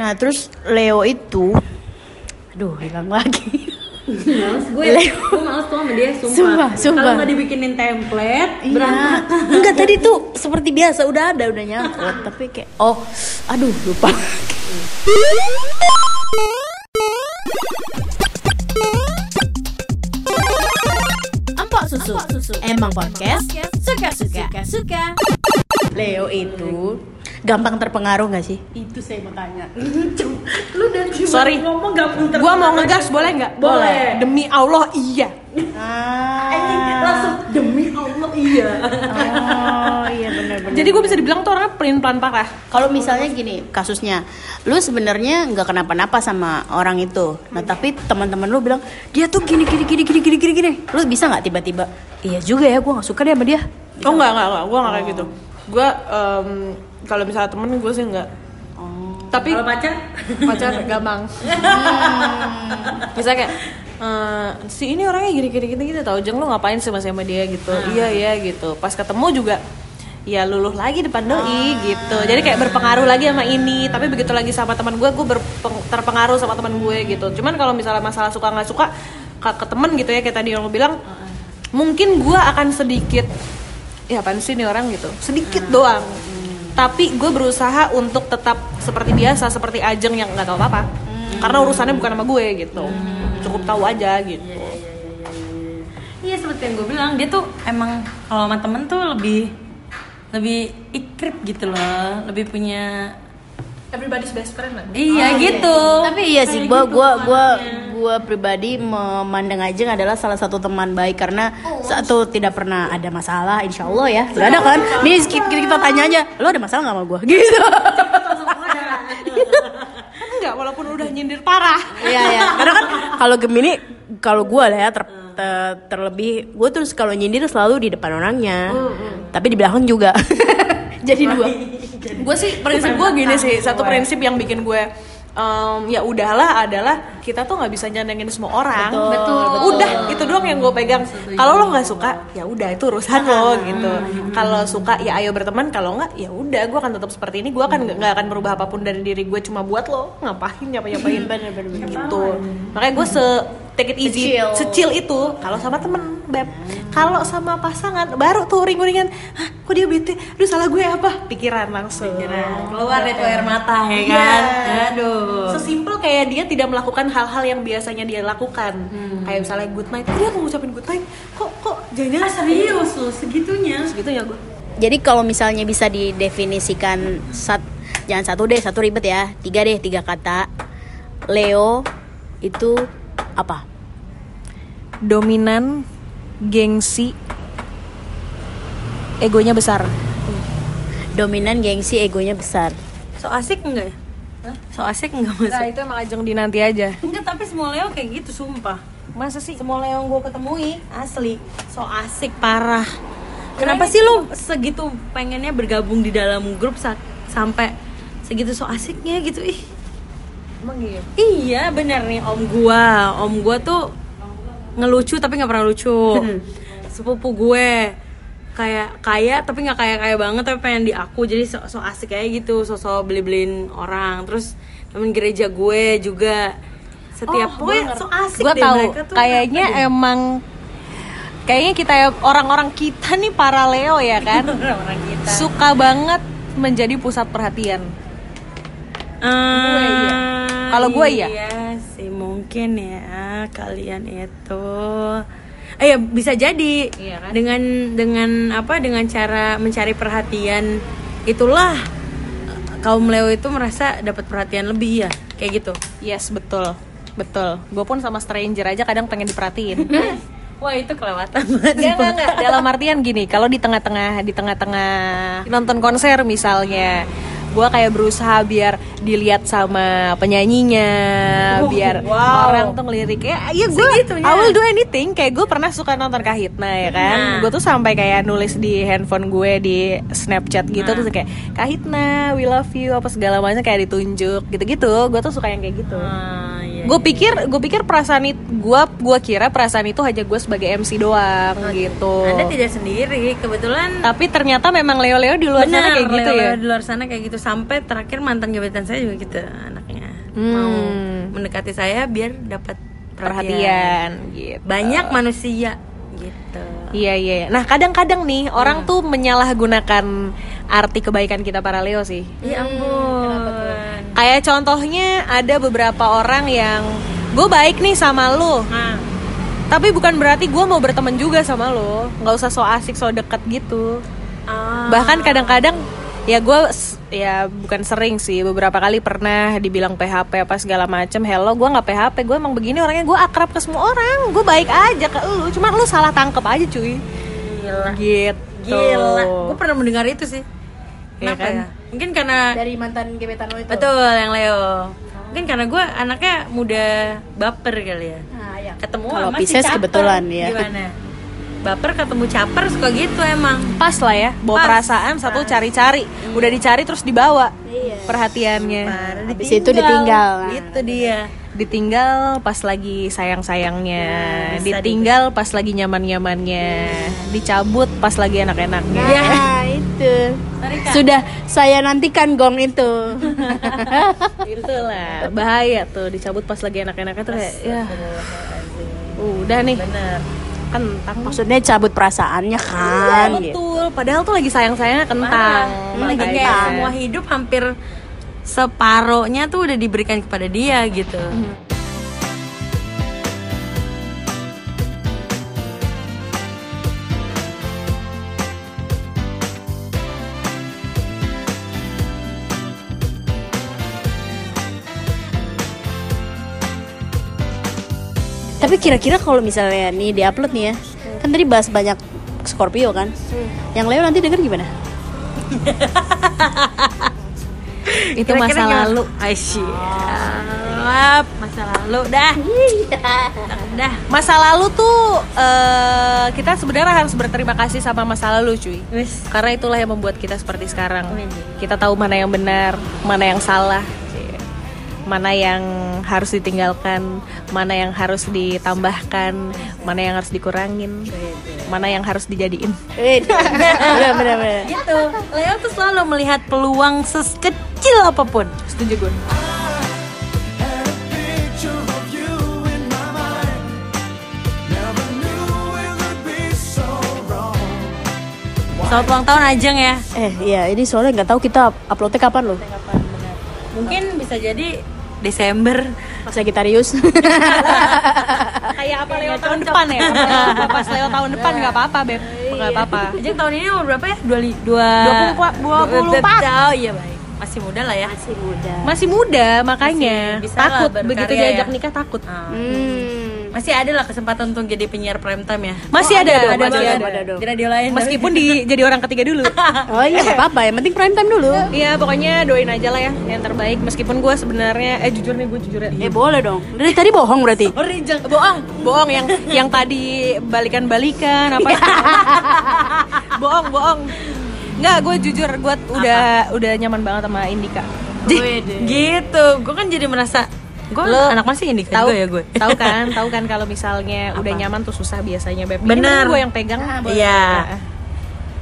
Nah terus Leo itu, aduh hilang lagi. males gue Leo. gue males tuh sama dia sumpah, Sumpah, sumpah. kalau nggak dibikinin template berantakan Iya. Enggak tadi tuh seperti biasa udah ada udah nyangkut tapi kayak oh aduh lupa. Empok susu. Emang podcast suka-suka. Suka. Leo itu gampang terpengaruh nggak sih? itu saya mau tanya lu dan cuma Sorry. ngomong gampang Gua mau ngegas boleh nggak? Boleh. Demi Allah iya. Ah. Eh, langsung demi Allah iya Oh iya benar-benar. Jadi gue bisa dibilang tuh orangnya pelin pelan parah. Kalau misalnya gini kasusnya, lu sebenarnya nggak kenapa-napa sama orang itu. Nah tapi teman-teman lu bilang dia tuh gini gini gini gini gini gini gini. Lu bisa nggak tiba-tiba? Iya juga ya, gue nggak suka deh sama dia. Oh enggak enggak enggak, gue enggak kayak gitu. Gue em, kalau misalnya temen gue sih enggak. Tapi kalau pacar pacar gampang. Bisa kayak eh, si ini orangnya gini gini gini gitu tau jeng lu ngapain sih sama dia gitu. Iya iya gitu. Pas ketemu juga ya luluh lagi depan doi gitu. Jadi kayak berpengaruh lagi sama ini. Tapi begitu lagi sama teman gue, gue terpengaruh sama teman gue gitu. Cuman kalau misalnya masalah suka nggak suka ke, ke temen gitu ya kayak tadi yang lo bilang, mungkin gue akan sedikit ya apaan sih nih orang gitu sedikit doang tapi gue berusaha untuk tetap seperti biasa seperti ajeng yang nggak tahu apa apa karena urusannya bukan sama gue gitu. Cukup tahu aja gitu. Iya seperti yang gue bilang dia tuh emang kalau sama temen tuh lebih lebih ikrip gitu loh. Lebih punya everybody's best friend lah iya gitu Tapi iya sih, gua gitu gua gua anaknya. gua pribadi memandang Ajeng adalah salah satu teman baik karena satu tidak pernah ada masalah, insya Allah ya. Gak ada kan? Nih kita, kita tanya aja, lo ada masalah nggak sama gua? Gitu. kan enggak walaupun udah nyindir parah Iya ya. Karena kan kalau Gemini kalau gua lah ya ter, ter- terlebih gue terus kalau nyindir selalu di depan orangnya, tapi di belakang juga. Jadi dua. Gue sih prinsip gue gini sih. satu prinsip yang bikin gue em, ya udahlah adalah kita tuh nggak bisa nyenengin semua orang. Betul. udah itu doang yang gue pegang. Kalau lo nggak suka ya udah itu urusan lo gitu. Kalau suka ya ayo berteman. Kalau nggak ya udah gue akan tetap seperti ini. Gue akan nggak nggak akan berubah apa pun dari diri gue cuma buat lo ngapain nyapa nyapain gitu. Makanya gue se take it easy. Secil. secil itu kalau sama temen beb. Kalau sama pasangan baru tuh ring-ringan Hah, kok dia bete? Aduh salah gue apa? Pikiran langsung. Keluar deh tuh air mata ya kan? Aduh. Sesimpel kayak dia tidak melakukan hal-hal yang biasanya dia lakukan. Kayak misalnya good night. Dia mau ngucapin good night. Kok kok jangan ah serius lo segitunya. Gitu ya gue Jadi kalau misalnya bisa didefinisikan sat, jangan satu deh, satu ribet ya. Tiga deh, tiga kata. Leo itu apa? Dominan gengsi. Egonya besar. Dominan, gengsi, egonya besar. so asik enggak ya? So asik enggak mas? Nah itu emang ajeng di nanti aja. Enggak tapi semua Leo kayak gitu sumpah. Masa sih? Semua Leo yang gue ketemui asli. So asik parah. Kenapa sih lo segitu pengennya bergabung di dalam grup sa- sampai segitu so asiknya gitu ih. Emang gitu iya bener nih. Om gua om gua tuh ngelucu tapi nggak pernah lucu. Sepupu gue kayak kaya tapi nggak kaya kaya banget tapi pengen di aku. Jadi so, so asik kayak gitu so so beli beliin orang. Terus temen gereja gue juga. Setiap pokoknya so asik gue deh tahu kayaknya emang kayaknya kita ya orang-orang kita nih para Leo ya kan? Orang kita. Suka banget menjadi pusat perhatian. Gue iya. Kalau gue iya. Iya sih mungkin ya kalian itu. Eh ya bisa jadi Iya kan? dengan dengan apa dengan cara mencari perhatian itulah kaum Leo itu merasa dapat perhatian lebih ya kayak gitu. yes betul betul gue pun sama stranger aja kadang pengen diperhatiin Wah itu kelewatan banget. Enggak, enggak, enggak. Dalam artian gini, kalau di tengah-tengah di tengah-tengah nonton konser misalnya, gua kayak berusaha biar dilihat sama penyanyinya, biar wow. orang tuh ngelirik ya, iya gue Segitunya. I will do anything. Kayak gue pernah suka nonton Kahitna ya kan, Nah. gue tuh sampai kayak nulis di handphone gue di Snapchat gitu terus kayak Kahitna, we love you apa segala macam kayak ditunjuk gitu-gitu. Gue tuh suka yang kayak gitu. Ah, iya. gue pikir gue pikir perasaan itu gue gua kira perasaan itu hanya gue sebagai MC doang gitu Anda tidak sendiri kebetulan tapi ternyata memang Leo Leo di luar sana Benar, kayak gitu Leo-Leo ya di luar sana kayak gitu sampai terakhir mantan gebetan saya juga gitu anaknya mau mendekati saya biar dapat perhatian. perhatian gitu. Banyak manusia gitu. Iya iya. iya. Nah kadang-kadang nih orang tuh menyalahgunakan arti kebaikan kita para Leo sih. Ya ampun. Kayak contohnya ada beberapa orang yang gue baik nih sama lo, Nah, tapi bukan berarti gue mau berteman juga sama lo. Nggak usah so asik so deket gitu. ah. Bahkan kadang-kadang ya gue ya bukan sering sih beberapa kali pernah dibilang PHP apa segala macem hello gue nggak PHP gue emang begini orangnya gue akrab ke semua orang gue baik aja ke lu cuma lu salah tangkep aja cuy gila. gitu Gila. Gue pernah mendengar itu sih. Iya Kenapa kan? ya? Mungkin karena Dari mantan gebetan lo itu. betul yang Leo. Mungkin karena gue anaknya muda baper kali ya. Nah, ya. Ketemu Kalau sama si Pisces caper. kebetulan, ya. Gimana? Baper ketemu caper suka gitu emang. pas lah ya bawa Pas. perasaan satu cari-cari udah dicari terus dibawa perhatiannya Parah, Habis itu ditinggal. Nah. Itu dia. ditinggal pas lagi sayang-sayangnya Nah, ditinggal pas lagi nyaman-nyamannya dicabut pas lagi enak-enaknya Iya. Itu. Sudah saya nantikan gong itu. itulah bahaya tuh dicabut pas lagi enak-enaknya tuh kayak ya udah nih Bener. kentang Maksudnya cabut perasaannya Iya, kan. gitu. betul padahal tuh lagi sayang-sayangnya kentang Hmm, lagi Makanya. kayak semua hidup hampir separohnya tuh udah diberikan kepada dia gitu. Tapi kira-kira kalau misalnya nih diupload nih ya, kan tadi bahas banyak Scorpio kan. Yang Leo nanti denger gimana? itu Kira-kira masa gimana? lalu Siap, masa lalu dah. dah. masa lalu tuh eh, kita sebenarnya harus berterima kasih sama masa lalu cuy Wis. karena itulah yang membuat kita seperti sekarang kita tahu mana yang benar mana yang salah mana yang harus ditinggalkan mana yang harus ditambahkan mana yang harus dikurangin mana yang harus dijadiin Eh, bener bener. Gitu. Leo tuh selalu melihat peluang sekecil apa pun. setuju gue Selamat ulang tahun Ajeng ya. Eh, iya ini soalnya nggak tahu kita uploadnya kapan loh. Mungkin bisa jadi Desember. Pas Sagittarius. kayak apa Leo tahun depan ya Apa pas Leo tahun depan nggak apa-apa beb nggak apa-apa Ajeng tahun ini umur berapa ya? Dua, li- dua, 24. Oh iya baik. Masih muda lah ya. Masih muda. masih muda makanya Masih bisa takut lah begitu berkarya diajak ya. nikah takut Ah. Hmm. Masih ada lah kesempatan untuk jadi penyiar prime time ya. masih Oh, ada, ada ada, masih ada. ada. Di radio lain. meskipun di jadi orang ketiga dulu Oh iya apa-apa, yang penting prime time dulu. Iya pokoknya doain aja lah ya yang terbaik meskipun gue sebenarnya eh jujur nih gue jujur ya Eh boleh dong. Dari tadi bohong berarti. Sorry Jeng. bohong bohong yang yang tadi balikan balikan apa bohong bohong nggak gue jujur gue udah udah nyaman banget sama Indika gitu. Gue kan jadi merasa gue Lo anak masih ini tahu juga ya gue. tahu kan tahu kan kalau misalnya udah nyaman tuh susah biasanya beb. Bener. gue yang pegang. Iya.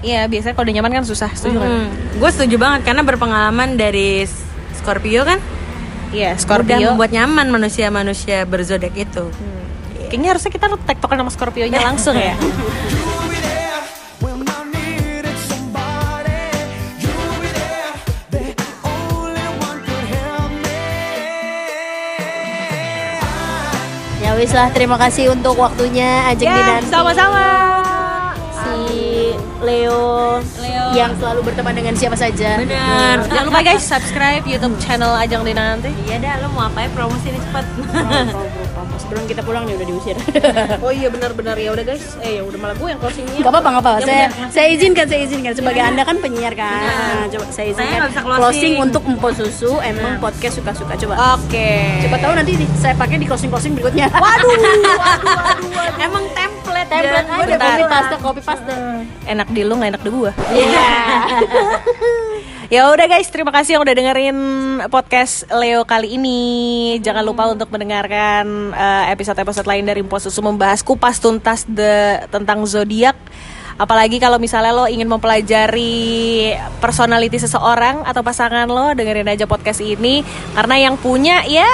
iya biasanya kalau udah nyaman kan susah setuju kan Gue setuju banget karena berpengalaman dari Scorpio kan? Iya udah Scorpio. membuat nyaman manusia-manusia berzodiak itu. kayaknya harusnya kita tektokan sama Scorpio nya langsung ya Ya wis lah, terima kasih untuk waktunya Ajeng ya Dinanti. sama-sama. Si Leo, yang selalu berteman dengan siapa saja. Bener. jangan lupa guys subscribe YouTube channel Ajang Dina nanti Iya dah, lo mau apa ya? Promosi ini cepet. Sebelum kita pulang nih udah diusir. oh iya benar-benar ya udah guys eh ya udah malah gue yang closingnya Gak apa-apa, gak apa-apa. Ya, Saya, saya izinkan, saya izinkan. Sebagai anda kan penyiar kan. Nah, coba saya izinkan. nggak bisa closing. closing untuk Empo Susu. Emang podcast suka-suka. Coba. oke Coba tahu nanti saya pakai di closing closing berikutnya. Waduh, Emang template, Template aja, Bentar. copy paste, copy paste. enak di lu nggak enak di gue Iya. Ya udah guys, terima kasih yang udah dengerin podcast Leo kali ini. Jangan lupa untuk mendengarkan eh, episode-episode lain dari Impos Susu membahas kupas tuntas the, tentang zodiak. Apalagi kalau misalnya lo ingin mempelajari personality seseorang atau pasangan lo, dengerin aja podcast ini karena yang punya ya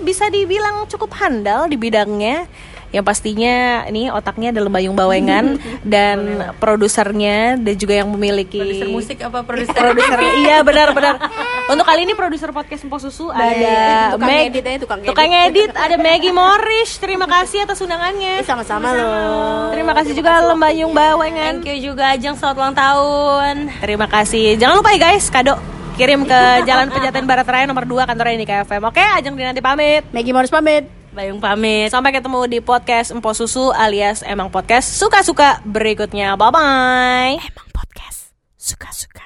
bisa dibilang cukup handal di bidangnya. Yang pastinya ini otaknya adalah Bayung Bawengan dan produsernya dan juga yang memiliki Produser musik apa produser? produser iya benar-benar untuk kali ini produser podcast Empo Susu ada tukang Meg edit aja, tukang edit. tukang edit ada Maggie Morris. Terima kasih atas undangannya. Eh, sama-sama loh. terima kasih juga Lembayung Bawengan. Thank you juga Ajeng. Selamat ulang tahun. terima kasih. Jangan lupa ya guys kado kirim ke Jalan Pejaten Barat Raya nomor 2 kantornya di KFM oke Ajeng Dinanti pamit. Maggie Morris pamit. Bayung pamit. sampai ketemu di podcast Empo Susu alias emang podcast suka-suka berikutnya bye bye Emang podcast suka-suka.